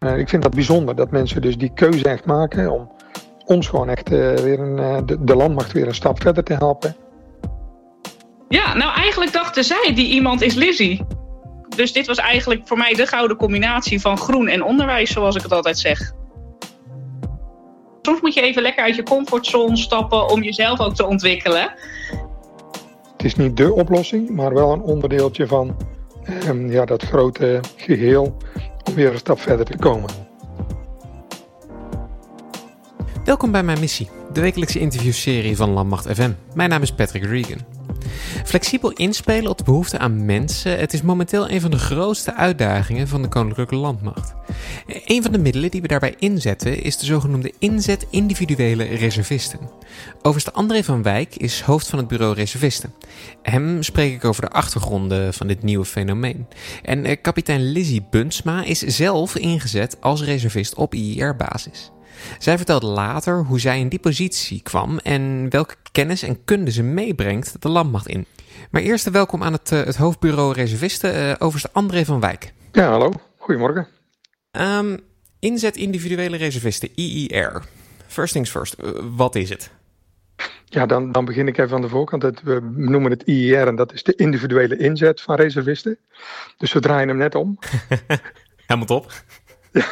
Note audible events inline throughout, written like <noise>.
ik vind dat bijzonder dat mensen dus die keuze echt maken om ons gewoon echt weer een, de, de landmacht weer een stap verder te helpen. Ja, nou eigenlijk dachten zij die iemand is Lizzie. Dus dit was eigenlijk voor mij de gouden combinatie van groen en onderwijs, zoals ik het altijd zeg. Soms moet je even lekker uit je comfortzone stappen om jezelf ook te ontwikkelen. Het is niet de oplossing, maar wel een onderdeeltje van ehm, ja, dat grote geheel om weer een stap verder te komen. Welkom bij mijn missie, de wekelijkse interviewserie van Landmacht FM. Mijn naam is Patrick Regan. Flexibel inspelen op de behoeften aan mensen, het is momenteel een van de grootste uitdagingen van de Koninklijke Landmacht. Een van de middelen die we daarbij inzetten is de zogenoemde inzet individuele reservisten. Overste André van Wijk is hoofd van het bureau reservisten. Hem spreek ik over de achtergronden van dit nieuwe fenomeen. En eh, kapitein Lizzie Buntsma is zelf ingezet als reservist op IIR-basis. Zij vertelt later hoe zij in die positie kwam en welke kennis en kunde ze meebrengt de landmacht in. Maar eerst welkom aan het, uh, het hoofdbureau reservisten, uh, overste André van Wijk. Ja, hallo. Goedemorgen. Um, inzet individuele reservisten, IIR. First things first, uh, wat is het? Ja, dan, dan begin ik even aan de voorkant. Het, we noemen het IIR en dat is de individuele inzet van reservisten. Dus we draaien hem net om. <laughs> Helemaal top. Ja.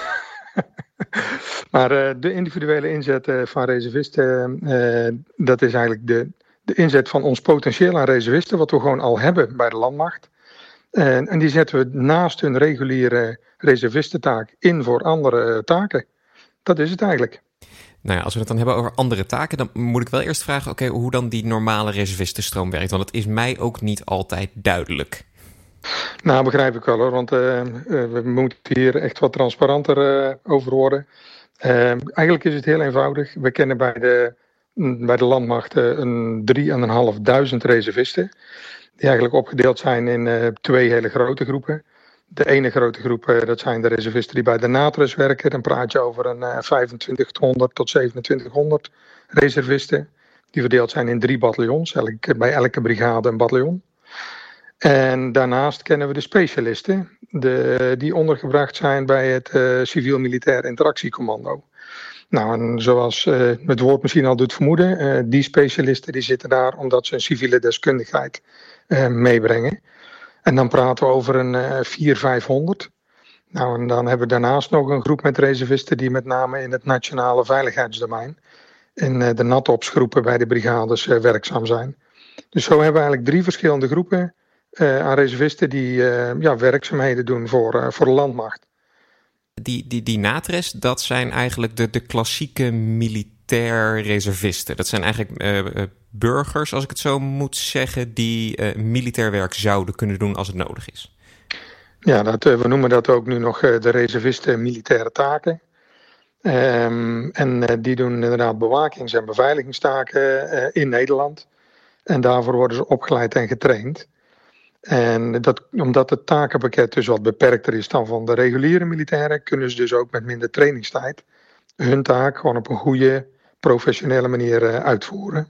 <laughs> <laughs> maar uh, de individuele inzet uh, van reservisten, uh, dat is eigenlijk de, de inzet van ons potentieel aan reservisten, wat we gewoon al hebben bij de landmacht. En, en die zetten we naast hun reguliere reservistentaak in voor andere taken. Dat is het eigenlijk. Nou ja, als we het dan hebben over andere taken, dan moet ik wel eerst vragen: oké, hoe dan die normale reservistenstroom werkt. Want het is mij ook niet altijd duidelijk. Nou, begrijp ik wel hoor, want uh, we moeten hier echt wat transparanter uh, over worden. Eigenlijk is het heel eenvoudig. We kennen bij de, bij de landmacht een 3.500 reservisten. Die eigenlijk opgedeeld zijn in twee hele grote groepen. De ene grote groep, dat zijn de reservisten die bij de NATRES werken. Dan praat je over een 2500 tot 2700 reservisten. Die verdeeld zijn in drie bataljons, bij elke brigade een bataljon. En daarnaast kennen we de specialisten, de, die ondergebracht zijn bij het uh, Civiel-Militair Interactiecommando. Nou, en zoals uh, het woord misschien al doet vermoeden, uh, die specialisten die zitten daar omdat ze een civiele deskundigheid meebrengen. En dan praten we over een 4 500. Nou, en dan hebben we daarnaast nog een groep met reservisten die met name in het nationale veiligheidsdomein, in de NATOPS-groepen bij de brigades werkzaam zijn. Dus zo hebben we eigenlijk drie verschillende groepen aan reservisten die uh, ja, werkzaamheden doen voor, uh, voor de landmacht. Die, die, die NATRES, dat zijn eigenlijk de, de klassieke militair reservisten. Dat zijn eigenlijk burgers, als ik het zo moet zeggen, die militair werk zouden kunnen doen als het nodig is. Ja, dat, we noemen dat ook nu nog de reservisten militaire taken. Um, en die doen inderdaad bewakings- en beveiligingstaken in Nederland. En daarvoor worden ze opgeleid en getraind. En dat, omdat het takenpakket dus wat beperkter is dan van de reguliere militairen, kunnen ze dus ook met minder trainingstijd hun taak gewoon op een goede, professionele manier uh, uitvoeren.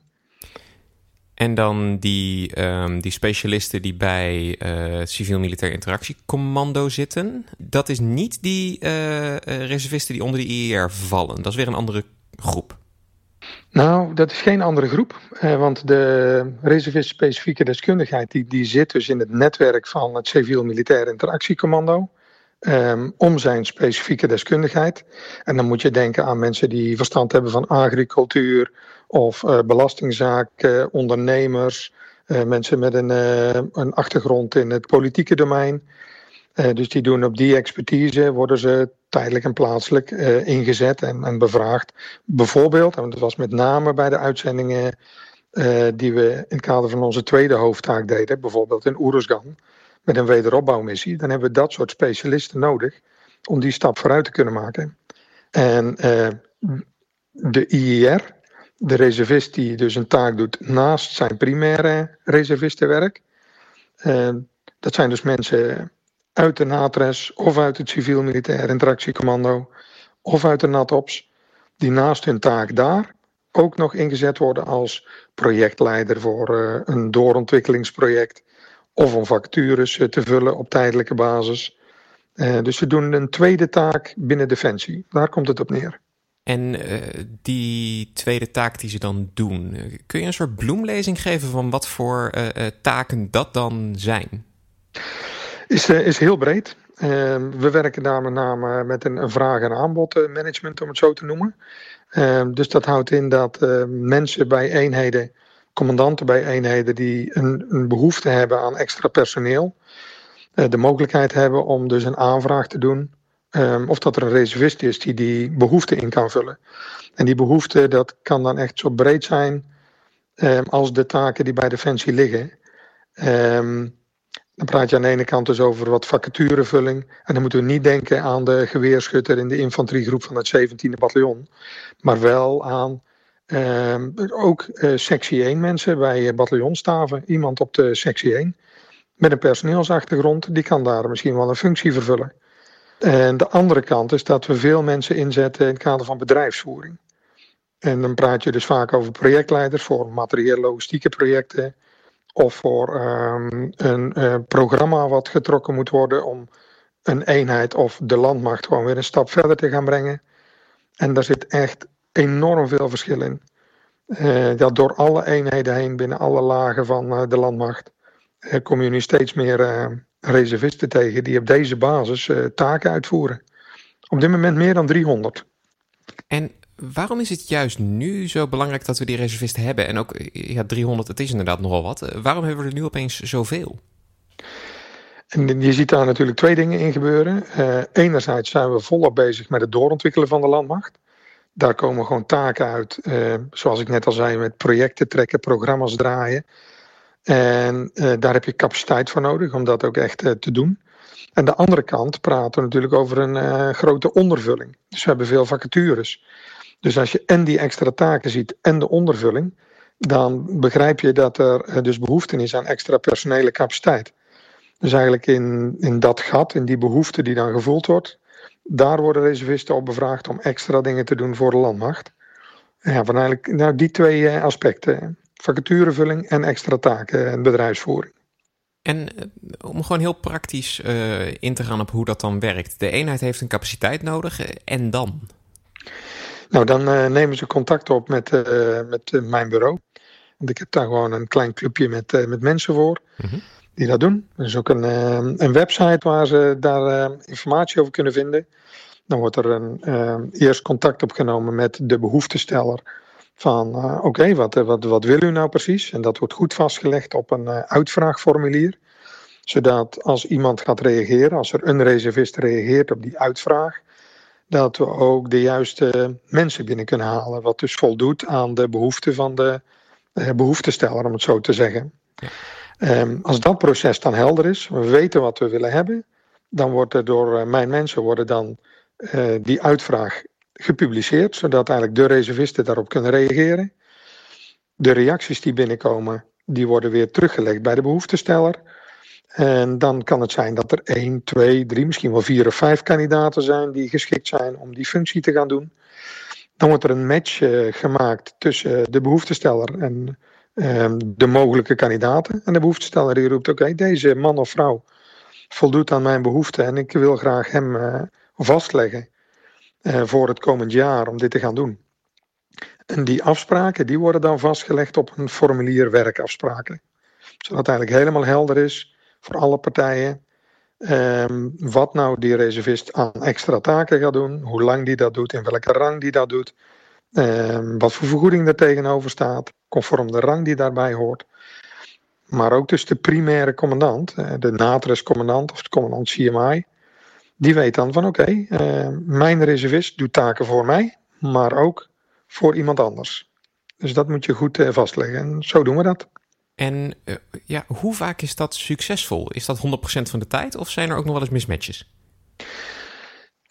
En dan die, um, die specialisten die bij uh, Civiel-Militair Interactiecommando zitten. Dat is niet die uh, reservisten die onder de IER vallen. Dat is weer een andere groep. Nou, dat is geen andere groep, eh, want de reservist-specifieke deskundigheid die, die zit dus in het netwerk van het Civiel-Militair Interactiecommando. Um, om zijn specifieke deskundigheid. En dan moet je denken aan mensen die verstand hebben van agricultuur of uh, belastingzaken, ondernemers, uh, mensen met een, uh, een achtergrond in het politieke domein. Uh, dus die doen op die expertise, worden ze tijdelijk en plaatselijk uh, ingezet en, en, bevraagd. Bijvoorbeeld, en dat was met name bij de uitzendingen uh, die we in het kader van onze tweede hoofdtaak deden, bijvoorbeeld in Oeruzgan, met een wederopbouwmissie, dan hebben we dat soort specialisten nodig om die stap vooruit te kunnen maken. En de IIR, de reservist die dus een taak doet naast zijn primaire reservistenwerk, dat zijn dus mensen uit de NATRES of uit het civiel-militair interactiecommando of uit de NATOPS, die naast hun taak daar ook nog ingezet worden als projectleider voor uh, een doorontwikkelingsproject of om vacatures uh, te vullen op tijdelijke basis. dus ze doen een tweede taak binnen Defensie. Daar komt het op neer. En die tweede taak die ze dan doen, kun je een soort bloemlezing geven van wat voor taken dat dan zijn? Is, is heel breed. Ehm, we werken daar met name met een, vraag- en aanbodmanagement, om het zo te noemen. Ehm, dus dat houdt in dat mensen bij eenheden commandanten bij eenheden die een, een behoefte hebben aan extra personeel, uh, de mogelijkheid hebben om dus een aanvraag te doen. Um, of dat er een reservist is die die behoefte in kan vullen. En die behoefte dat kan dan echt zo breed zijn als de taken die bij Defensie liggen. Um, dan praat je aan de ene kant dus over wat vacaturevulling. En dan moeten we niet denken aan de geweerschutter in de infanteriegroep van het 17e bataljon. Maar wel aan Ehm, ook uh, sectie 1 mensen bij bataljonstaven. Iemand op de sectie 1 met een personeelsachtergrond, die kan daar misschien wel een functie vervullen. En de andere kant is dat we veel mensen inzetten in het kader van bedrijfsvoering. En dan praat je dus vaak over projectleiders voor materieel logistieke projecten. Of voor um, een uh, programma wat getrokken moet worden om een eenheid of de landmacht gewoon weer een stap verder te gaan brengen. En daar zit echt enorm veel verschil in. Uh, ja, door alle eenheden heen, binnen alle lagen van uh, de landmacht, kom je nu steeds meer reservisten tegen die op deze basis taken uitvoeren. Op dit moment meer dan 300. En waarom is het juist nu zo belangrijk dat we die reservisten hebben? En ook, ja, 300, het is inderdaad nogal wat. Waarom hebben we er nu opeens zoveel? En je ziet daar natuurlijk twee dingen in gebeuren. enerzijds zijn we volop bezig met het doorontwikkelen van de landmacht. Daar komen gewoon taken uit, uh, zoals ik net al zei, met projecten trekken, programma's draaien. En daar heb je capaciteit voor nodig om dat ook echt te doen. En de andere kant praten we natuurlijk over een grote ondervulling. Dus we hebben veel vacatures. Dus als je en die extra taken ziet en de ondervulling, dan begrijp je dat er dus behoefte is aan extra personele capaciteit. Dus eigenlijk in, in dat gat, in die behoefte die dan gevoeld wordt, daar worden reservisten op bevraagd om extra dingen te doen voor de landmacht. Ja, van eigenlijk nou, die twee eh, aspecten. Vacaturevulling en extra taken en bedrijfsvoering. En eh, om gewoon heel praktisch in te gaan op hoe dat dan werkt. De eenheid heeft een capaciteit nodig en dan? Nou, dan uh, nemen ze contact op met, uh, met mijn bureau. Want ik heb daar gewoon een klein clubje met, met mensen voor. Mm -hmm die dat doen. Er is ook een, een website waar ze daar informatie over kunnen vinden. Dan wordt er een, eerst contact opgenomen met de behoeftesteller. Van oké, okay, wat, wat, wat wil u nou precies? En dat wordt goed vastgelegd op een uitvraagformulier. Zodat als iemand gaat reageren, als er een reservist reageert op die uitvraag, dat we ook de juiste mensen binnen kunnen halen. Wat dus voldoet aan de behoeften van de behoeftesteller, om het zo te zeggen. Um, als dat proces dan helder is, we weten wat we willen hebben, dan wordt er door uh, mijn mensen worden dan uh, die uitvraag gepubliceerd, zodat eigenlijk de reservisten daarop kunnen reageren. De reacties die binnenkomen, die worden weer teruggelegd bij de behoeftesteller. En dan kan het zijn dat er één, twee, drie, misschien wel vier of vijf kandidaten zijn die geschikt zijn om die functie te gaan doen. Dan wordt er een match uh, gemaakt tussen de behoeftesteller en Ehm, de mogelijke kandidaten. En de behoeftesteller die roept, oké, deze man of vrouw voldoet aan mijn behoeften en ik wil graag hem uh, vastleggen uh, voor het komend jaar om dit te gaan doen. En die afspraken die worden dan vastgelegd op een formulier werkafspraken. Zodat eigenlijk helemaal helder is voor alle partijen um, wat nou die reservist aan extra taken gaat doen, hoe lang die dat doet, in welke rang die dat doet, um, wat voor vergoeding er tegenover staat conform de rang die daarbij hoort. Maar ook dus de primaire commandant, eh, de NATRES-commandant of de commandant CMI, die weet dan van oké, uh, mijn reservist doet taken voor mij, maar ook voor iemand anders. Dus dat moet je goed uh, vastleggen en zo doen we dat. En uh, ja, hoe vaak is dat succesvol? Is dat 100% van de tijd of zijn er ook nog wel eens mismatches?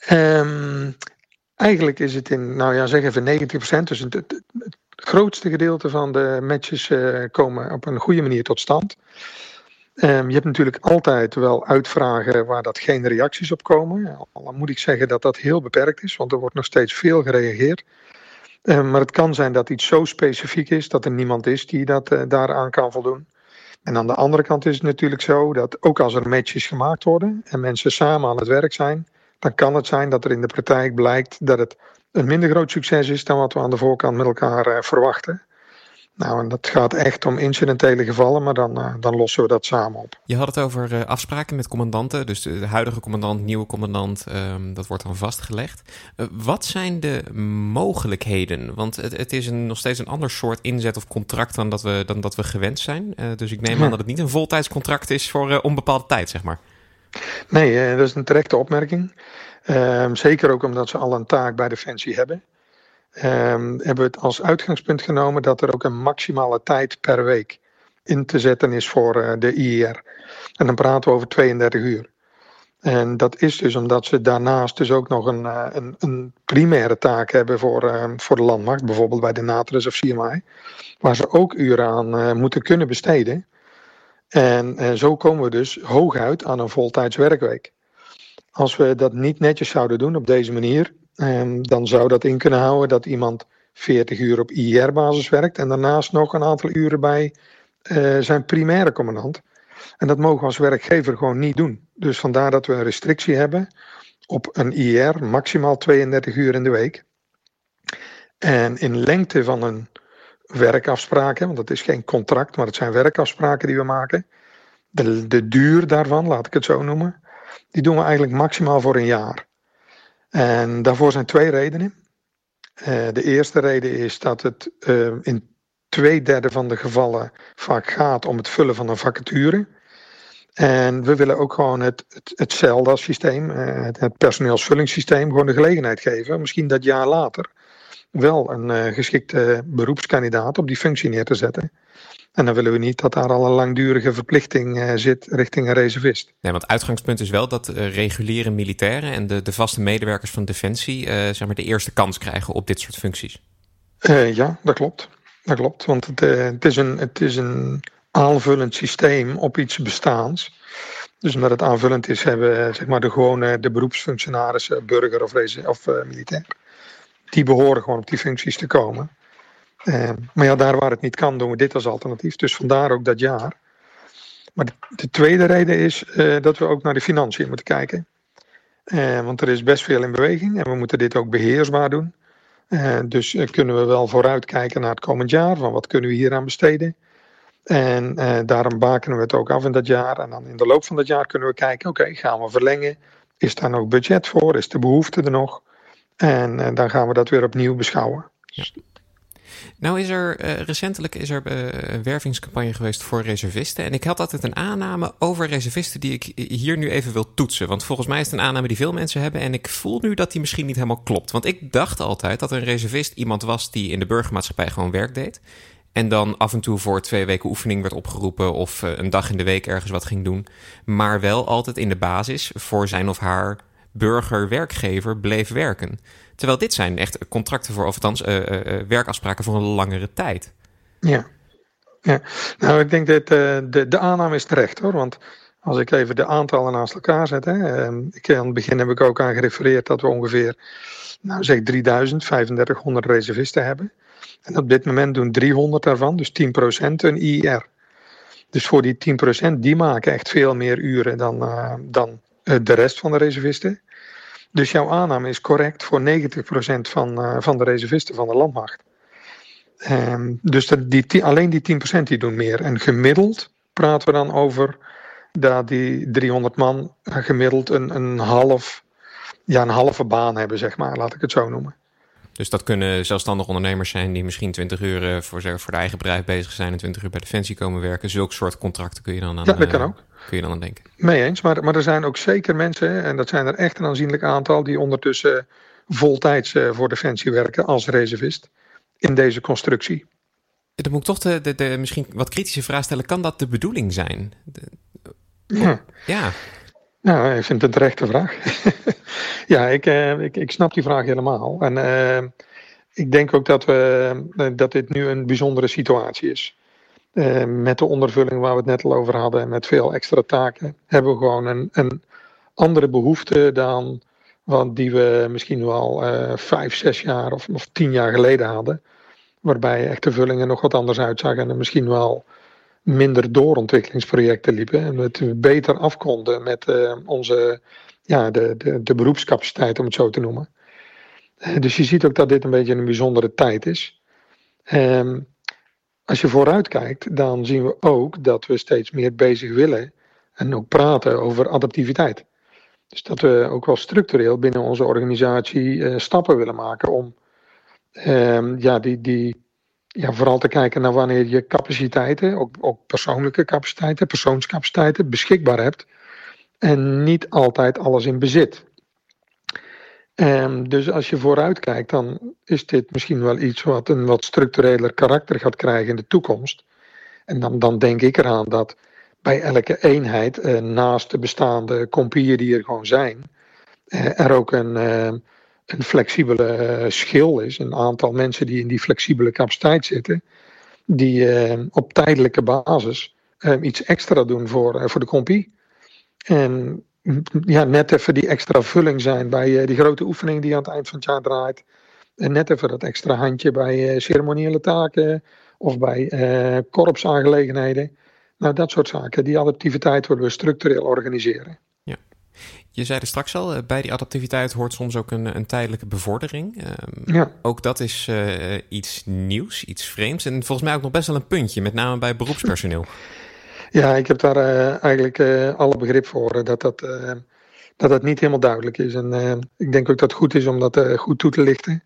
Um, eigenlijk is het in, nou ja, zeg even 90%. Dus het, grootste gedeelte van de matches uh, komen op een goede manier tot stand. Um, je hebt natuurlijk altijd wel uitvragen waar dat geen reacties op komen. Al moet ik zeggen dat dat heel beperkt is, want er wordt nog steeds veel gereageerd. Um, maar het kan zijn dat iets zo specifiek is dat er niemand is die dat uh, daaraan kan voldoen. En aan de andere kant is het natuurlijk zo dat ook als er matches gemaakt worden en mensen samen aan het werk zijn, dan kan het zijn dat er in de praktijk blijkt dat het een minder groot succes is dan wat we aan de voorkant met elkaar uh, verwachten. Nou, en dat gaat echt om incidentele gevallen, maar dan, uh, dan lossen we dat samen op. Je had het over uh, afspraken met commandanten, dus de, de huidige commandant, nieuwe commandant, um, dat wordt dan vastgelegd. Uh, wat zijn de mogelijkheden? Want het, het is een, nog steeds een ander soort inzet of contract dan dat we, dan dat we gewend zijn. dus ik neem aan dat het niet een voltijdscontract is voor onbepaalde tijd, zeg maar. Nee, dat is een terechte opmerking. Ehm, zeker ook omdat ze al een taak bij Defensie hebben. Um, hebben we het als uitgangspunt genomen dat er ook een maximale tijd per week in te zetten is voor uh, de IER. En dan praten we over 32 uur. En dat is dus omdat ze daarnaast dus ook nog een, uh, een, een, primaire taak hebben voor, uh, voor de landmacht, bijvoorbeeld bij de Natrus of CMI, waar ze ook uren aan moeten kunnen besteden. En zo komen we dus hooguit aan een voltijds werkweek. Als we dat niet netjes zouden doen op deze manier, dan zou dat in kunnen houden dat iemand 40 uur op IR-basis werkt en daarnaast nog een aantal uren bij uh, zijn primaire commandant. En dat mogen we als werkgever gewoon niet doen. Dus vandaar dat we een restrictie hebben op een IR, maximaal 32 uur in de week. En in lengte van een werkafspraak, want dat is geen contract, maar het zijn werkafspraken die we maken. De, de duur daarvan, laat ik het zo noemen, die doen we eigenlijk maximaal voor een jaar. En daarvoor zijn twee redenen. Uh, de eerste reden is dat het uh, in twee derde van de gevallen vaak gaat om het vullen van een vacature. En we willen ook gewoon het, het, het CELDA-systeem, uh, het, het personeelsvullingssysteem, gewoon de gelegenheid geven, misschien dat jaar later, wel een geschikte beroepskandidaat op die functie neer te zetten. En dan willen we niet dat daar al een langdurige verplichting uh, zit richting een reservist. Nee, want uitgangspunt is wel dat uh, reguliere militairen en de, de vaste medewerkers van Defensie uh, zeg maar de eerste kans krijgen op dit soort functies. ja, dat klopt. Dat klopt, want het, het, is een, het is een aanvullend systeem op iets bestaans. Dus omdat het aanvullend is, hebben zeg maar, de gewone de beroepsfunctionarissen, burger of, of militair, die behoren gewoon op die functies te komen. Uh, maar ja, daar waar het niet kan, doen we dit als alternatief. Dus vandaar ook dat jaar. Maar de, de tweede reden is uh, dat we ook naar de financiën moeten kijken. Uh, want er is best veel in beweging en we moeten dit ook beheersbaar doen. dus kunnen we wel vooruit kijken naar het komend jaar, van wat kunnen we hier aan besteden. En daarom bakenen we het ook af in dat jaar. En dan in de loop van dat jaar kunnen we kijken, oké, gaan we verlengen? Is daar nog budget voor? Is de behoefte er nog? En dan gaan we dat weer opnieuw beschouwen. Nou is er uh, recentelijk is er uh, een wervingscampagne geweest voor reservisten. En ik had altijd een aanname over reservisten die ik hier nu even wil toetsen. Want volgens mij is het een aanname die veel mensen hebben. En ik voel nu dat die misschien niet helemaal klopt. Want ik dacht altijd dat een reservist iemand was die in de burgermaatschappij gewoon werk deed. En dan af en toe voor twee weken oefening werd opgeroepen of een dag in de week ergens wat ging doen. Maar wel altijd in de basis voor zijn of haar burger-werkgever bleef werken. Terwijl dit zijn echt contracten voor, of althans uh, uh, werkafspraken voor een langere tijd. Ja. ja, nou ik denk dat de, de aanname is terecht hoor. Want als ik even de aantallen naast elkaar zet. Hè, ehm, ik, aan het begin heb ik ook aan gerefereerd dat we ongeveer, nou zeg 3000, 3500 reservisten hebben. En op dit moment doen 300 daarvan, dus 10% een IR. Dus voor die 10% die maken echt veel meer uren dan, dan de rest van de reservisten. Dus jouw aanname is correct voor 90% van, uh, van de reservisten van de landmacht. Um, dus dat, die, alleen die 10% die doen meer. En gemiddeld praten we dan over dat die 300 man gemiddeld een, een, half, ja, een halve baan hebben, zeg maar, laat ik het zo noemen. Dus dat kunnen zelfstandig ondernemers zijn die misschien 20 uur eh, voor, voor de eigen bedrijf bezig zijn en 20 uur bij Defensie komen werken. Zulke soort contracten kun je dan aan, ja, dat kan ook. kun je dan aan denken. Mee eens, maar, maar er zijn ook zeker mensen, en dat zijn er echt een aanzienlijk aantal, die ondertussen voltijds uh, voor Defensie werken als reservist in deze constructie. Dan moet ik toch de, de, de misschien wat kritische vraag stellen. Kan dat de bedoeling zijn? De, ja. ja. Nou, ik vind het een terechte vraag. <laughs> ja, ik, uh, ik, ik snap die vraag helemaal. En uh, ik denk ook dat, we, dat dit nu een bijzondere situatie is. Met de ondervulling waar we het net al over hadden en met veel extra taken, hebben we gewoon een, een andere behoefte dan wat die we misschien wel vijf, zes jaar of, of tien jaar geleden hadden. Waarbij echt de vullingen nog wat anders uitzagen en er misschien wel minder doorontwikkelingsprojecten liepen. En we beter af konden met onze, ja, de, de, de beroepscapaciteit, om het zo te noemen. dus je ziet ook dat dit een beetje een bijzondere tijd is. Um, als je vooruit kijkt, dan zien we ook dat we steeds meer bezig willen en ook praten over adaptiviteit. Dus dat we ook wel structureel binnen onze organisatie uh, stappen willen maken om uh, ja, die, die, ja, vooral te kijken naar wanneer je capaciteiten, ook, ook persoonlijke capaciteiten, persoonscapaciteiten beschikbaar hebt en niet altijd alles in bezit. Um, dus als je vooruit kijkt, dan is dit misschien wel iets wat een wat structureler karakter gaat krijgen in de toekomst. En dan, dan denk ik eraan dat bij elke eenheid, uh, naast de bestaande compieën die er gewoon zijn, uh, er ook een, uh, een flexibele schil is. Een aantal mensen die in die flexibele capaciteit zitten, die op tijdelijke basis iets extra doen voor, voor de compie. En ja, net even die extra vulling zijn bij die grote oefening die aan het eind van het jaar draait. En net even dat extra handje bij ceremoniële taken of bij korpsaangelegenheden. Nou, dat soort zaken. Die adaptiviteit willen we structureel organiseren. Je zei er straks al, eh, bij die adaptiviteit hoort soms ook een, een tijdelijke bevordering. Um, ja. Ook dat is uh, iets nieuws, iets vreemds. En volgens mij ook nog best wel een puntje, met name bij beroepspersoneel. <laughs> Ja, ik heb daar uh, eigenlijk alle begrip voor. Dat dat, dat dat niet helemaal duidelijk is. En ik denk ook dat het goed is om dat goed toe te lichten.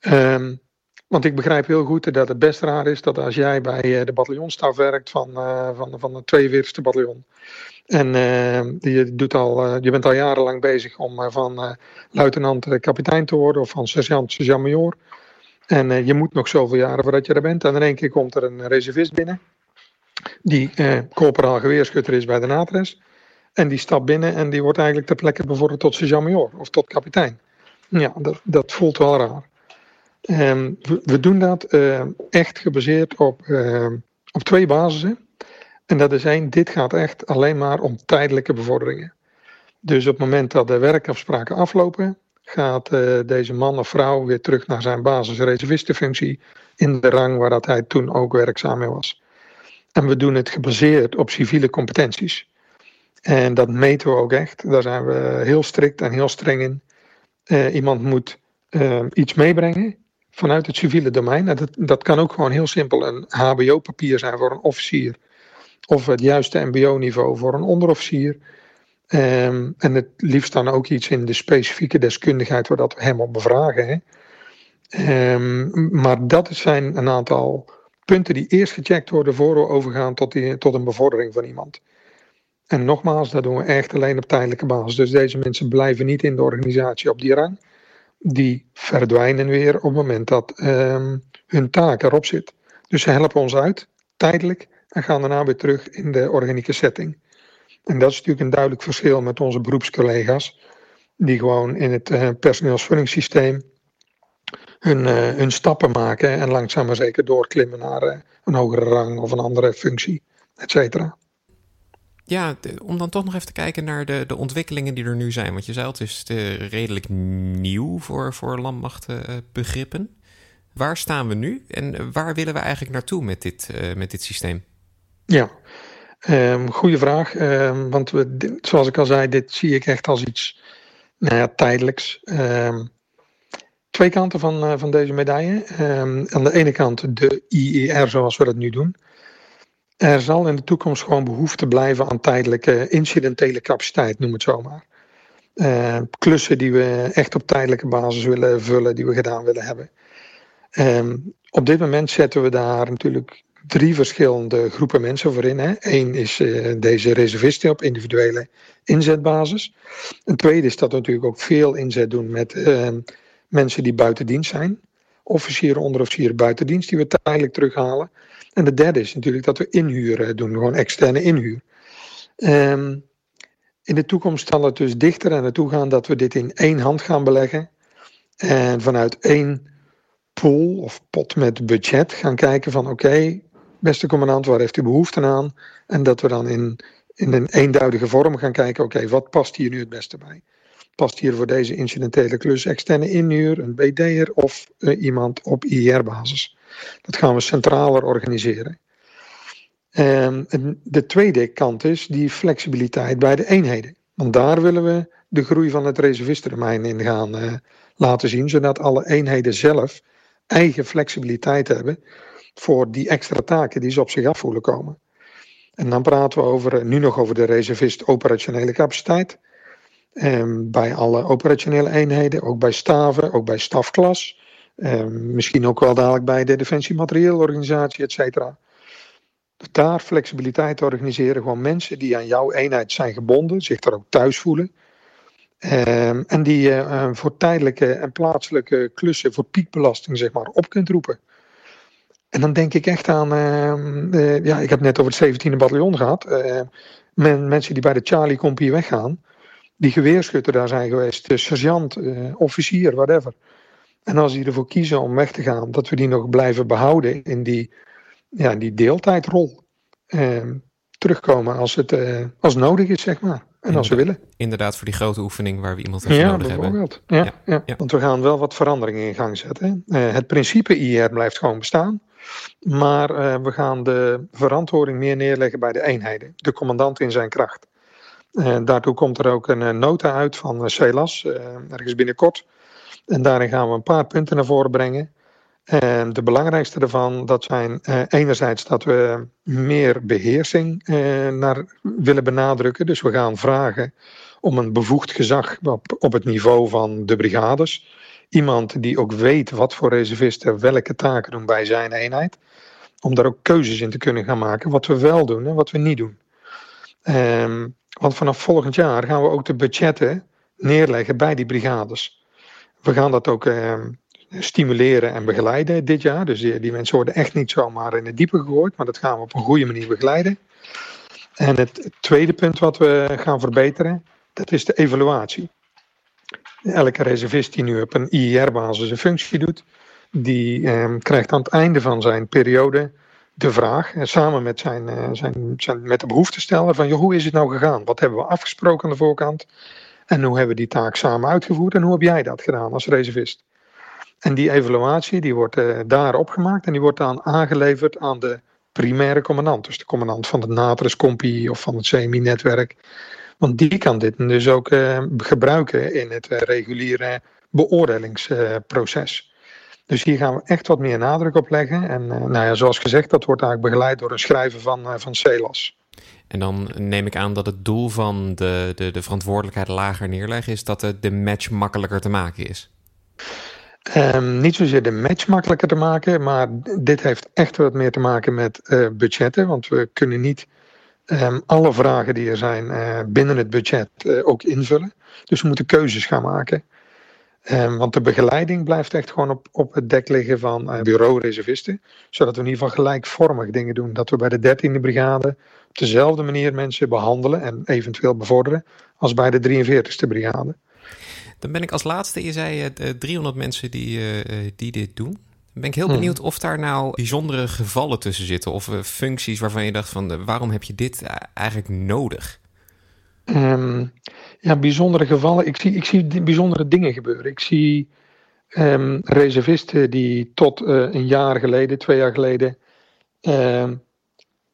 Um, want ik begrijp heel goed dat het best raar is dat als jij bij eh, de bataljonstaf werkt van, uh, van, van het 42e bataljon. En uh, je, doet al, je bent al jarenlang bezig om van luitenant kapitein te worden of van sergeant sergeant-major. En je moet nog zoveel jaren voordat je er bent. En in één keer komt er een reservist binnen. Die corporaal geweerschutter is bij de NATRES. En die stapt binnen en die wordt eigenlijk ter plekke bevorderd tot sergeant-major of tot kapitein. Ja, dat, dat voelt wel raar. Um, we, we, doen dat uh, echt gebaseerd op, uh, op twee basissen. En dat is één, dit gaat echt alleen maar om tijdelijke bevorderingen. Dus op het moment dat de werkafspraken aflopen, gaat uh, deze man of vrouw weer terug naar zijn basisreservistenfunctie in de rang waar dat hij toen ook werkzaam mee was. En we doen het gebaseerd op civiele competenties. En dat meten we ook echt. Daar zijn we heel strikt en heel streng in. iemand moet iets meebrengen vanuit het civiele domein. Dat, dat kan ook gewoon heel simpel een HBO-papier zijn voor een officier. Of het juiste MBO-niveau voor een onderofficier. Um, en het liefst dan ook iets in de specifieke deskundigheid waar dat we hem op bevragen. Hè. Um, maar dat zijn een aantal punten die eerst gecheckt worden voor we overgaan tot, die, tot een bevordering van iemand. En nogmaals, dat doen we echt alleen op tijdelijke basis. Dus deze mensen blijven niet in de organisatie op die rang die verdwijnen weer op het moment dat um, hun taak erop zit. Dus ze helpen ons uit, tijdelijk, en gaan daarna weer terug in de organieke setting. En dat is natuurlijk een duidelijk verschil met onze beroepscollega's, die gewoon in het uh, personeelsvullingssysteem hun, uh, hun stappen maken en langzaam maar zeker doorklimmen naar uh, een hogere rang of een andere functie, et cetera. Ja, om dan toch nog even te kijken naar de, de ontwikkelingen die er nu zijn. Want je zei het is uh, redelijk nieuw voor, voor landmachtbegrippen. waar staan we nu en waar willen we eigenlijk naartoe met dit, uh, met dit systeem? Ja, um, goede vraag. Um, want we, zoals ik al zei, dit zie ik echt als iets nou ja, tijdelijks. Um, twee kanten van, uh, van deze medaille. aan de ene kant de IER zoals we dat nu doen. Er zal in de toekomst gewoon behoefte blijven aan tijdelijke incidentele capaciteit, noem het zomaar. Uh, klussen die we echt op tijdelijke basis willen vullen, die we gedaan willen hebben. Um, op dit moment zetten we daar natuurlijk drie verschillende groepen mensen voor in. Eén is uh, deze reservisten op individuele inzetbasis. Een tweede is dat we natuurlijk ook veel inzet doen met uh, mensen die buiten dienst zijn. Officieren, onderofficieren buiten dienst, die we tijdelijk terughalen. En de derde is natuurlijk dat we inhuren doen, gewoon externe inhuur. Um, in de toekomst zal het dus dichter aan naartoe gaan dat we dit in één hand gaan beleggen. En vanuit één pool of pot met budget gaan kijken van oké, beste commandant, waar heeft u behoefte aan? En dat we dan in, in een eenduidige vorm gaan kijken, oké, wat past hier nu het beste bij? Past hier voor deze incidentele klus externe inhuur, een BD'er of uh, iemand op IR-basis? Dat gaan we centraler organiseren. Ehm, de tweede kant is die flexibiliteit bij de eenheden. Want daar willen we de groei van het reservistentermijn in gaan uh, laten zien, zodat alle eenheden zelf eigen flexibiliteit hebben voor die extra taken die ze op zich af voelen komen. En dan praten we over, nu nog over de reservist operationele capaciteit. Um, bij alle operationele eenheden, ook bij staven, ook bij stafklas. Um, misschien ook wel dadelijk bij de Defensie Materieelorganisatie, et cetera. Daar flexibiliteit te organiseren, gewoon mensen die aan jouw eenheid zijn gebonden, zich daar ook thuis voelen. Um, en die je uh, voor tijdelijke en plaatselijke klussen voor piekbelasting zeg maar, op kunt roepen. En dan denk ik echt aan, uh, ja, ik heb net over het 17e bataljon gehad. Men, mensen die bij de Charlie Compie weggaan, die geweerschutter daar zijn geweest, sergeant, officier, whatever. En als die ervoor kiezen om weg te gaan, dat we die nog blijven behouden in die, ja, die deeltijdrol. Ehm, terugkomen als het als nodig is, zeg maar. En als we willen. Inderdaad, voor die grote oefening waar we iemand voor ja, nodig hebben. Ja, ja, ja, ja, want we gaan wel wat veranderingen in gang zetten. Uh, het principe IR blijft gewoon bestaan. Maar uh, we gaan de verantwoording meer neerleggen bij de eenheden. De commandant in zijn kracht. Uh, daartoe komt er ook een nota uit van CELAS, ergens binnenkort. En daarin gaan we een paar punten naar voren brengen. En de belangrijkste daarvan, dat zijn uh, enerzijds dat we meer beheersing uh, naar willen benadrukken. Dus we gaan vragen om een bevoegd gezag op, op het niveau van de brigades. Iemand die ook weet wat voor reservisten welke taken doen bij zijn eenheid. Om daar ook keuzes in te kunnen gaan maken, wat we wel doen en wat we niet doen. Um, want vanaf volgend jaar gaan we ook de budgetten neerleggen bij die brigades. We gaan dat ook uh, stimuleren en begeleiden dit jaar. Dus die, mensen worden echt niet zomaar in het diepe gegooid, maar dat gaan we op een goede manier begeleiden. En het tweede punt wat we gaan verbeteren, dat is de evaluatie. Elke reservist die nu op een IR-basis een functie doet, die eh, krijgt aan het einde van zijn periode de vraag, eh, samen met, zijn, eh, zijn, zijn, met de behoeftesteller, van hoe is het nou gegaan? Wat hebben we afgesproken aan de voorkant? En hoe hebben we die taak samen uitgevoerd? En hoe heb jij dat gedaan als reservist? En die evaluatie die wordt uh, daar opgemaakt en die wordt dan aangeleverd aan de primaire commandant. Dus de commandant van het Compie of van het CMI-netwerk. Want die kan dit dus ook uh, gebruiken in het uh, reguliere beoordelingsproces. dus hier gaan we echt wat meer nadruk op leggen. En nou ja, zoals gezegd, dat wordt eigenlijk begeleid door een schrijver van, van CELAS. En dan neem ik aan dat het doel van de, de, de verantwoordelijkheid lager neerleggen is dat de, de match makkelijker te maken is. Um, niet zozeer de match makkelijker te maken, maar dit heeft echt wat meer te maken met uh, budgetten. Want we kunnen niet um, alle vragen die er zijn uh, binnen het budget uh, ook invullen. Dus we moeten keuzes gaan maken. Um, want de begeleiding blijft echt gewoon op, op het dek liggen van bureau-reservisten. Zodat we in ieder geval gelijkvormig dingen doen. Dat we bij de 13e brigade op dezelfde manier mensen behandelen en eventueel bevorderen als bij de 43e brigade. Dan ben ik als laatste, je zei uh, 300 mensen die, uh, die dit doen. Dan ben ik heel hmm. benieuwd of daar nou bijzondere gevallen tussen zitten. Of uh, functies waarvan je dacht van waarom heb je dit eigenlijk nodig? Um, ja, bijzondere gevallen. Ik zie, ik zie bijzondere dingen gebeuren. Ik zie um, reservisten die tot een jaar geleden, twee jaar geleden, uh,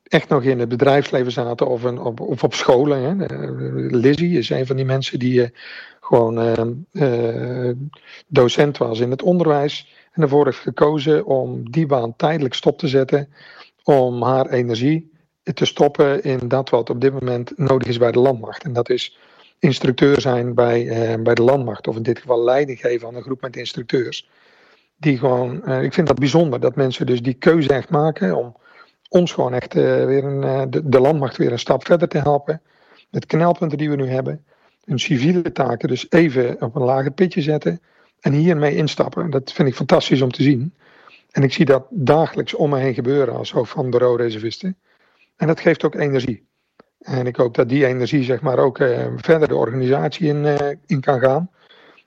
echt nog in het bedrijfsleven zaten of, op, of op scholen. Hè. Lizzie is een van die mensen die gewoon uh, docent was in het onderwijs. En ervoor heeft gekozen om die baan tijdelijk stop te zetten. Om haar energie te stoppen in dat wat op dit moment nodig is bij de landmacht. En dat is instructeur zijn bij, uh, bij de landmacht. Of in dit geval leiding geven aan een groep met instructeurs. Die gewoon, uh, ik vind dat bijzonder dat mensen dus die keuze echt maken om ons gewoon echt uh, weer een, de, de landmacht weer een stap verder te helpen. Met knelpunten die we nu hebben hun civiele taken dus even op een lager pitje zetten en hiermee instappen. Dat vind ik fantastisch om te zien. En ik zie dat dagelijks om me heen gebeuren als hoofd van bureau reservisten. En dat geeft ook energie. En ik hoop dat die energie zeg maar ook uh, verder de organisatie in, uh, in kan gaan.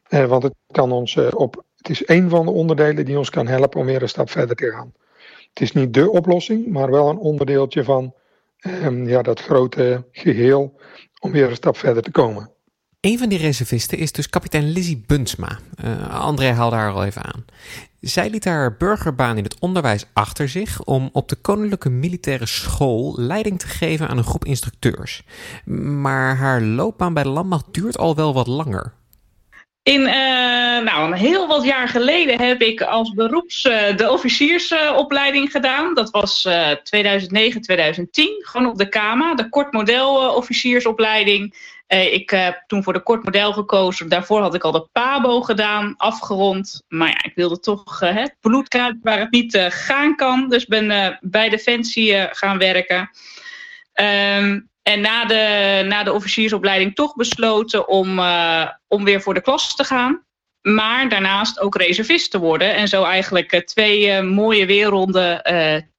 Uh, want het kan ons op. Het is een van de onderdelen die ons kan helpen om weer een stap verder te gaan. Het is niet de oplossing, maar wel een onderdeeltje van ehm, ja, dat grote geheel om weer een stap verder te komen. Een van die reservisten is dus kapitein Lizzie Bunsma. Uh, André haalde haar al even aan. Zij liet haar burgerbaan in het onderwijs achter zich om op de Koninklijke Militaire School leiding te geven aan een groep instructeurs. Maar haar loopbaan bij de landmacht duurt al wel wat langer. In, uh, nou, heel wat jaar geleden heb ik als beroeps uh, de officiersopleiding gedaan. Dat was uh, 2009, 2010. Gewoon op de KAMA, de kortmodel officiersopleiding. Uh, ik heb toen voor de kort model gekozen. Daarvoor had ik al de PABO gedaan, afgerond. Maar ja, ik wilde toch uh, het bloed waar het niet uh, gaan kan. Dus ben bij Defensie gaan werken. Um, en na de, na de officiersopleiding toch besloten om, om weer voor de klas te gaan. Maar daarnaast ook reservist te worden. En zo eigenlijk twee mooie weerronden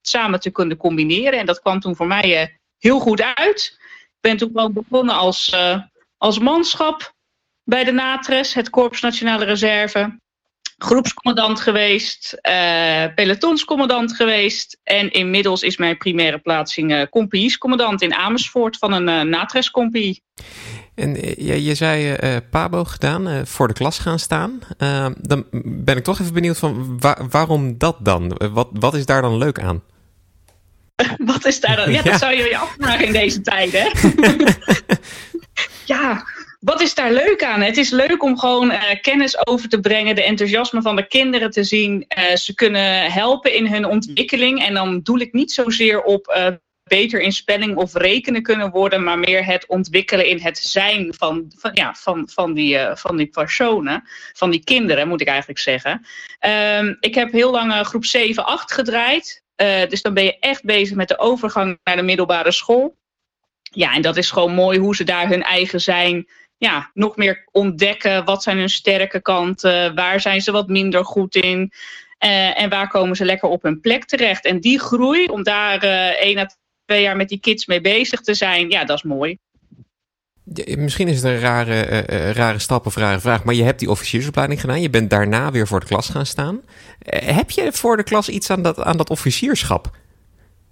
samen te kunnen combineren. En dat kwam toen voor mij heel goed uit ben toen gewoon begonnen als, uh, als manschap bij de NATRES, het Korps Nationale Reserve. Groepscommandant geweest, uh, pelotonscommandant geweest. En inmiddels is mijn primaire plaatsing uh, compagniescommandant in Amersfoort van een uh, NATRES-compagnie. En je, je zei uh, Pabo gedaan, voor de klas gaan staan. dan ben ik toch even benieuwd van waar, waarom dat dan? Wat, wat is daar dan leuk aan? <laughs> Wat is daar dan? Ja, dat zou je je afvragen in deze tijden. <laughs> ja, wat is daar leuk aan? Het is leuk om gewoon uh, kennis over te brengen, de enthousiasme van de kinderen te zien. Uh, ze kunnen helpen in hun ontwikkeling. En dan doel ik niet zozeer op uh, beter in spelling of rekenen kunnen worden, maar meer het ontwikkelen in het zijn van, van, ja, van, van, die, van die personen, van die kinderen, moet ik eigenlijk zeggen. Um, ik heb heel lang groep 7, 8 gedraaid. Uh, dus dan ben je echt bezig met de overgang naar de middelbare school. Ja, en dat is gewoon mooi hoe ze daar hun eigen zijn. Ja, nog meer ontdekken. Wat zijn hun sterke kanten? Waar zijn ze wat minder goed in? Uh, en waar komen ze lekker op hun plek terecht? En die groei, om daar uh, één à twee jaar met die kids mee bezig te zijn, ja, dat is mooi. Misschien is het een rare, uh, rare stap of rare vraag, maar je hebt die officiersopleiding gedaan. Je bent daarna weer voor de klas gaan staan. Uh, heb je voor de klas iets aan dat, aan dat officierschap?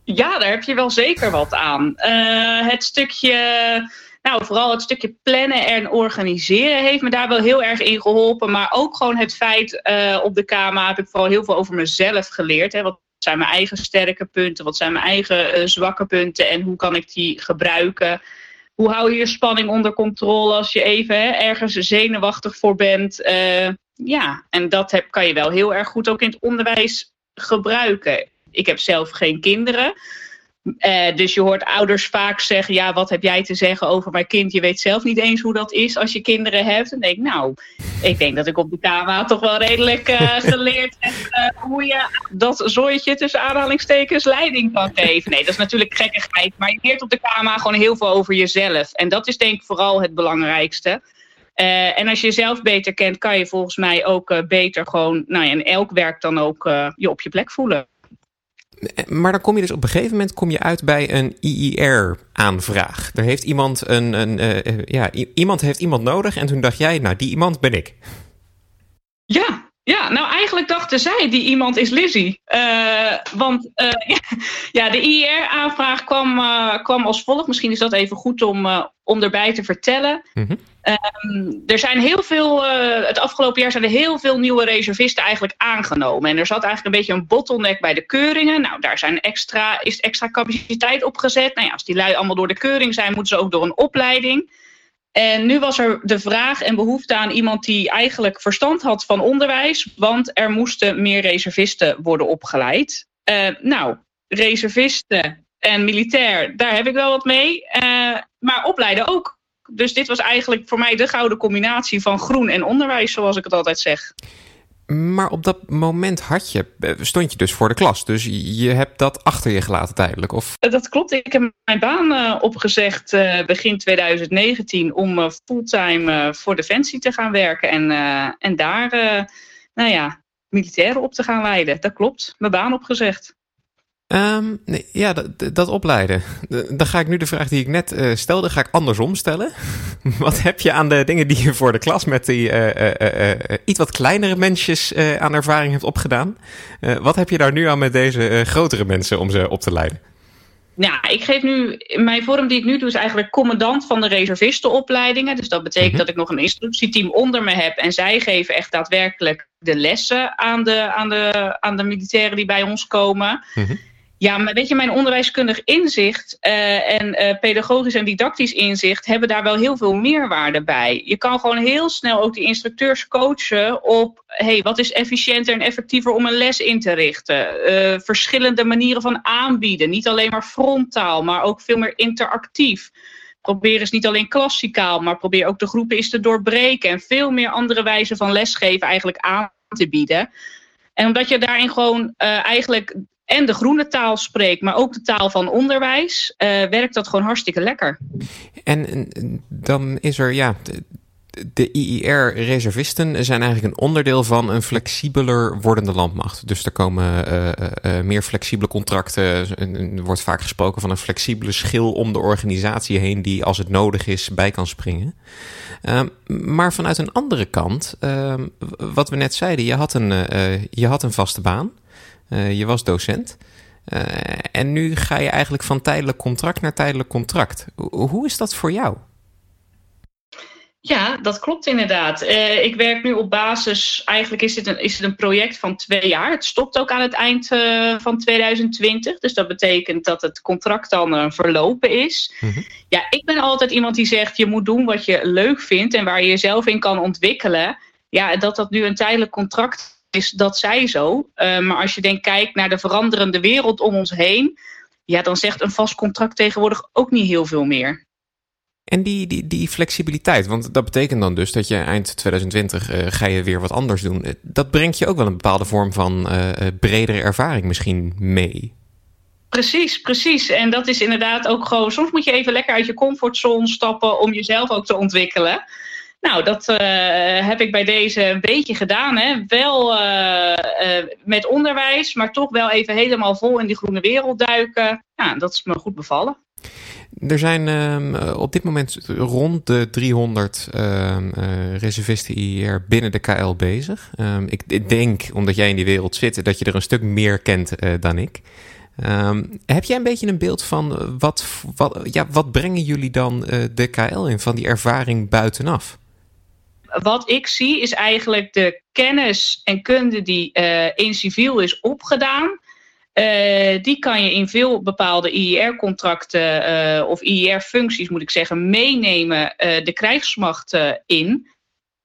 Ja, daar heb je wel zeker wat aan. het stukje, nou vooral het stukje plannen en organiseren heeft me daar wel heel erg in geholpen. Maar ook gewoon het feit, op de KMA heb ik vooral heel veel over mezelf geleerd. Hè, wat zijn mijn eigen sterke punten? Wat zijn mijn eigen zwakke punten? En hoe kan ik die gebruiken? Hoe hou je je spanning onder controle als je even hè, ergens zenuwachtig voor bent. Uh, ja, en dat heb, kan je wel heel erg goed ook in het onderwijs gebruiken. Ik heb zelf geen kinderen. Uh, dus je hoort ouders vaak zeggen: Ja, wat heb jij te zeggen over mijn kind? Je weet zelf niet eens hoe dat is als je kinderen hebt. En denk nou, ik denk dat ik op de KMA toch wel redelijk uh, <laughs> geleerd heb uh, hoe je dat zooitje tussen aanhalingstekens leiding kan geven. Nee, dat is natuurlijk gekkigheid. Maar je leert op de KMA gewoon heel veel over jezelf. En dat is denk ik vooral het belangrijkste. Uh, en als je jezelf beter kent, kan je volgens mij ook uh, beter gewoon, nou ja, in elk werk dan ook uh, je op je plek voelen. Maar dan kom je dus op een gegeven moment kom je uit bij een IIR-aanvraag. Er heeft iemand een, een uh, ja, iemand heeft iemand nodig en toen dacht jij, nou die iemand ben ik. Ja, ja, nou eigenlijk dachten zij, die iemand is Lizzie. Uh, want <laughs> uh, ja, de IIR-aanvraag kwam, uh, kwam als volgt. Misschien is dat even goed om, om erbij te vertellen. Mm -hmm. um, er zijn heel veel, het afgelopen jaar zijn er heel veel nieuwe reservisten eigenlijk aangenomen. En er zat eigenlijk een beetje een bottleneck bij de keuringen. Nou, daar zijn extra, is extra capaciteit op gezet. Nou ja, als die lui allemaal door de keuring zijn, moeten ze ook door een opleiding. En nu was er de vraag en behoefte aan iemand die eigenlijk verstand had van onderwijs, want er moesten meer reservisten worden opgeleid. Uh, nou, reservisten en militair, daar heb ik wel wat mee, uh, maar opleiden ook. Dus dit was eigenlijk voor mij de gouden combinatie van groen en onderwijs, zoals ik het altijd zeg. Maar op dat moment had je, stond je dus voor de klas. Dus je hebt dat achter je gelaten tijdelijk? Of? Dat klopt. Ik heb mijn baan uh, opgezegd begin 2019 om fulltime voor Defensie te gaan werken. En, en daar, nou ja, militairen op te gaan leiden. Dat klopt. Mijn baan opgezegd. Um, nee, ja, dat, dat, opleiden. <laughs> Dan ga ik nu de vraag die ik net uh, stelde, ga ik andersom stellen. <laughs> wat heb je aan de dingen die je voor de klas met die uh, uh, iets wat kleinere mensjes aan ervaring hebt opgedaan? wat heb je daar nu aan met deze grotere mensen om ze op te leiden? Nou, ik geef nu, mijn vorm die ik nu doe is eigenlijk commandant van de reservistenopleidingen. Dus dat betekent mhm. dat ik nog een instructieteam onder me heb. En zij geven echt daadwerkelijk de lessen aan de, aan de, aan de militairen die bij ons komen. Mm ja, maar weet je, mijn onderwijskundig inzicht uh, en uh, pedagogisch en didactisch inzicht hebben daar wel heel veel meerwaarde bij. Je kan gewoon heel snel ook die instructeurs coachen op, hey, wat is efficiënter en effectiever om een les in te richten? Uh, verschillende manieren van aanbieden, niet alleen maar frontaal, maar ook veel meer interactief. Probeer eens niet alleen klassikaal, maar probeer ook de groepen eens te doorbreken en veel meer andere wijzen van lesgeven eigenlijk aan te bieden. En omdat je daarin gewoon eigenlijk en de groene taal spreekt, maar ook de taal van onderwijs, uh, werkt dat gewoon hartstikke lekker. En dan is er, ja, de IIR-reservisten zijn eigenlijk een onderdeel van een flexibeler wordende landmacht. Dus er komen uh, uh, meer flexibele contracten. Er wordt vaak gesproken van een flexibele schil om de organisatie heen, die als het nodig is bij kan springen. Uh, maar vanuit een andere kant, ehm, wat we net zeiden, je had een, je had een vaste baan. Eh, je was docent. Eh, en nu ga je eigenlijk van tijdelijk contract naar tijdelijk contract. Hoe is dat voor jou? Ja, dat klopt inderdaad. Uh, ik werk nu op basis, eigenlijk is het, een, is het een project van twee jaar. Het stopt ook aan het eind uh, van 2020. Dus dat betekent dat het contract dan uh, verlopen is. Mm -hmm. Ja, ik ben altijd iemand die zegt, je moet doen wat je leuk vindt en waar je jezelf in kan ontwikkelen. Ja, dat dat nu een tijdelijk contract is, dat zij zo. Uh, maar als je denkt, kijkt naar de veranderende wereld om ons heen, ja, dan zegt een vast contract tegenwoordig ook niet heel veel meer. En die, die, die flexibiliteit, want dat betekent dan dus dat je eind 2020 uh, ga je weer wat anders doen. Eh, dat brengt je ook wel een bepaalde vorm van uh, bredere ervaring misschien mee. Precies, precies. En dat is inderdaad ook gewoon. Soms moet je even lekker uit je comfortzone stappen om jezelf ook te ontwikkelen. Nou, dat uh, heb ik bij deze een beetje gedaan. Hè. Wel uh, uh, met onderwijs, maar toch wel even helemaal vol in die groene wereld duiken. Ja, dat is me goed bevallen. Er zijn uh, op dit moment rond de 300 uh, reservisten IER binnen de KL bezig. Uh, ik, denk, omdat jij in die wereld zit, dat je er een stuk meer kent dan ik. Ehm, heb jij een beetje een beeld van wat, wat, ja, wat brengen jullie dan de KL in van die ervaring buitenaf? Wat ik zie is eigenlijk de kennis en kunde die uh, in civiel is opgedaan. Uh, die kan je in veel bepaalde IER-contracten uh, eh, of IER-functies, moet ik zeggen, meenemen de krijgsmacht in.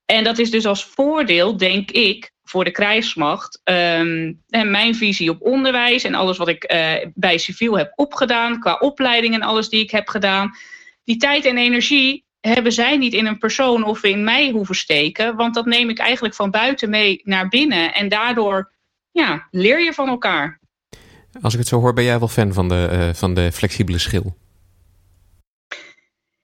En dat is dus als voordeel, denk ik, voor de krijgsmacht. Um, en mijn visie op onderwijs en alles wat ik bij civiel heb opgedaan, qua opleiding en alles die ik heb gedaan. Die tijd en energie hebben zij niet in een persoon of in mij hoeven steken. Want dat neem ik eigenlijk van buiten mee naar binnen. En daardoor ja, leer je van elkaar. Als ik het zo hoor, ben jij wel fan van de, uh, van de flexibele schil?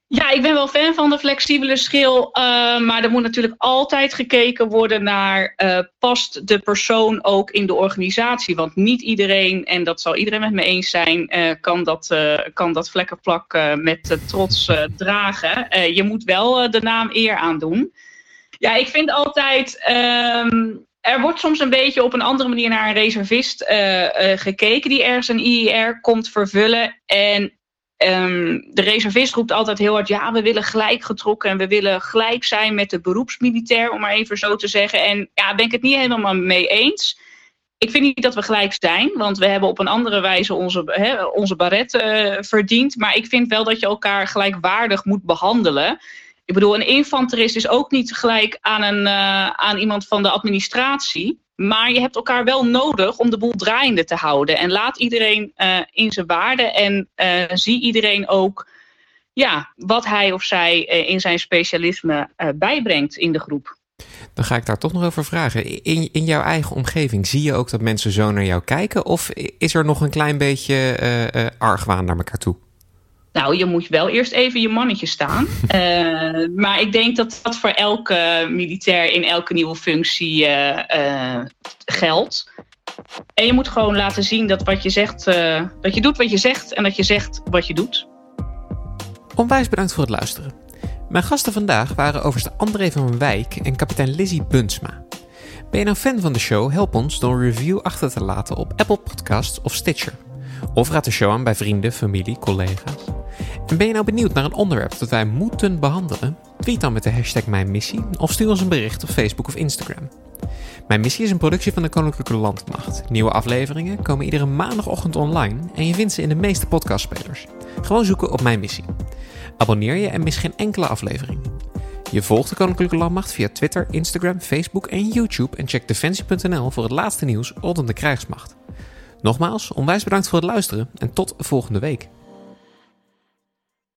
Ja, ik ben wel fan van de flexibele schil. Uh, maar er moet natuurlijk altijd gekeken worden naar... Uh, past de persoon ook in de organisatie? Want niet iedereen, en dat zal iedereen met me eens zijn... Uh, kan, dat, kan dat vlekkenplak met trots dragen. je moet wel de naam eer aandoen. Ja, ik vind altijd... Ehm, er wordt soms een beetje op een andere manier naar een reservist gekeken... die ergens een IER komt vervullen. En Um, de reservist roept altijd heel hard: ja, we willen gelijk getrokken en we willen gelijk zijn met de beroepsmilitair, om maar even zo te zeggen. En ja, ben ik het niet helemaal mee eens. Ik vind niet dat we gelijk zijn, want we hebben op een andere wijze onze, he, onze baret uh, verdiend. Maar ik vind wel dat je elkaar gelijkwaardig moet behandelen. Ik bedoel, een infanterist is ook niet gelijk aan, een, uh, aan iemand van de administratie. Maar je hebt elkaar wel nodig om de boel draaiende te houden. En laat iedereen uh, in zijn waarde en uh, zie iedereen ook ja, wat hij of zij uh, in zijn specialisme bijbrengt in de groep. Dan ga ik daar toch nog over vragen. In, in jouw eigen omgeving zie je ook dat mensen zo naar jou kijken? Of is er nog een klein beetje argwaan naar elkaar toe? Nou, je moet wel eerst even je mannetje staan. uh, <laughs> maar ik denk dat dat voor elke militair in elke nieuwe functie uh, uh, geldt. En je moet gewoon laten zien dat wat je zegt, dat je doet wat je zegt en dat je zegt wat je doet. Onwijs bedankt voor het luisteren. Mijn gasten vandaag waren overste André van Wijk en kapitein Lizzie Bunsma. Ben je nou fan van de show? Help ons door een review achter te laten op Apple Podcasts of Stitcher. Of raad de show aan bij vrienden, familie, collega's. En ben je nou benieuwd naar een onderwerp dat wij moeten behandelen? Tweet dan met de hashtag Mijn Missie of stuur ons een bericht op Facebook of Instagram. Mijn Missie is een productie van de Koninklijke Landmacht. Nieuwe afleveringen komen iedere maandagochtend online en je vindt ze in de meeste podcastspelers. Gewoon zoeken op Mijn Missie. Abonneer je en mis geen enkele aflevering. Je volgt de Koninklijke Landmacht via Twitter, Instagram, Facebook en YouTube en check defensie.nl voor het laatste nieuws rondom de krijgsmacht. Nogmaals, onwijs bedankt voor het luisteren en tot volgende week.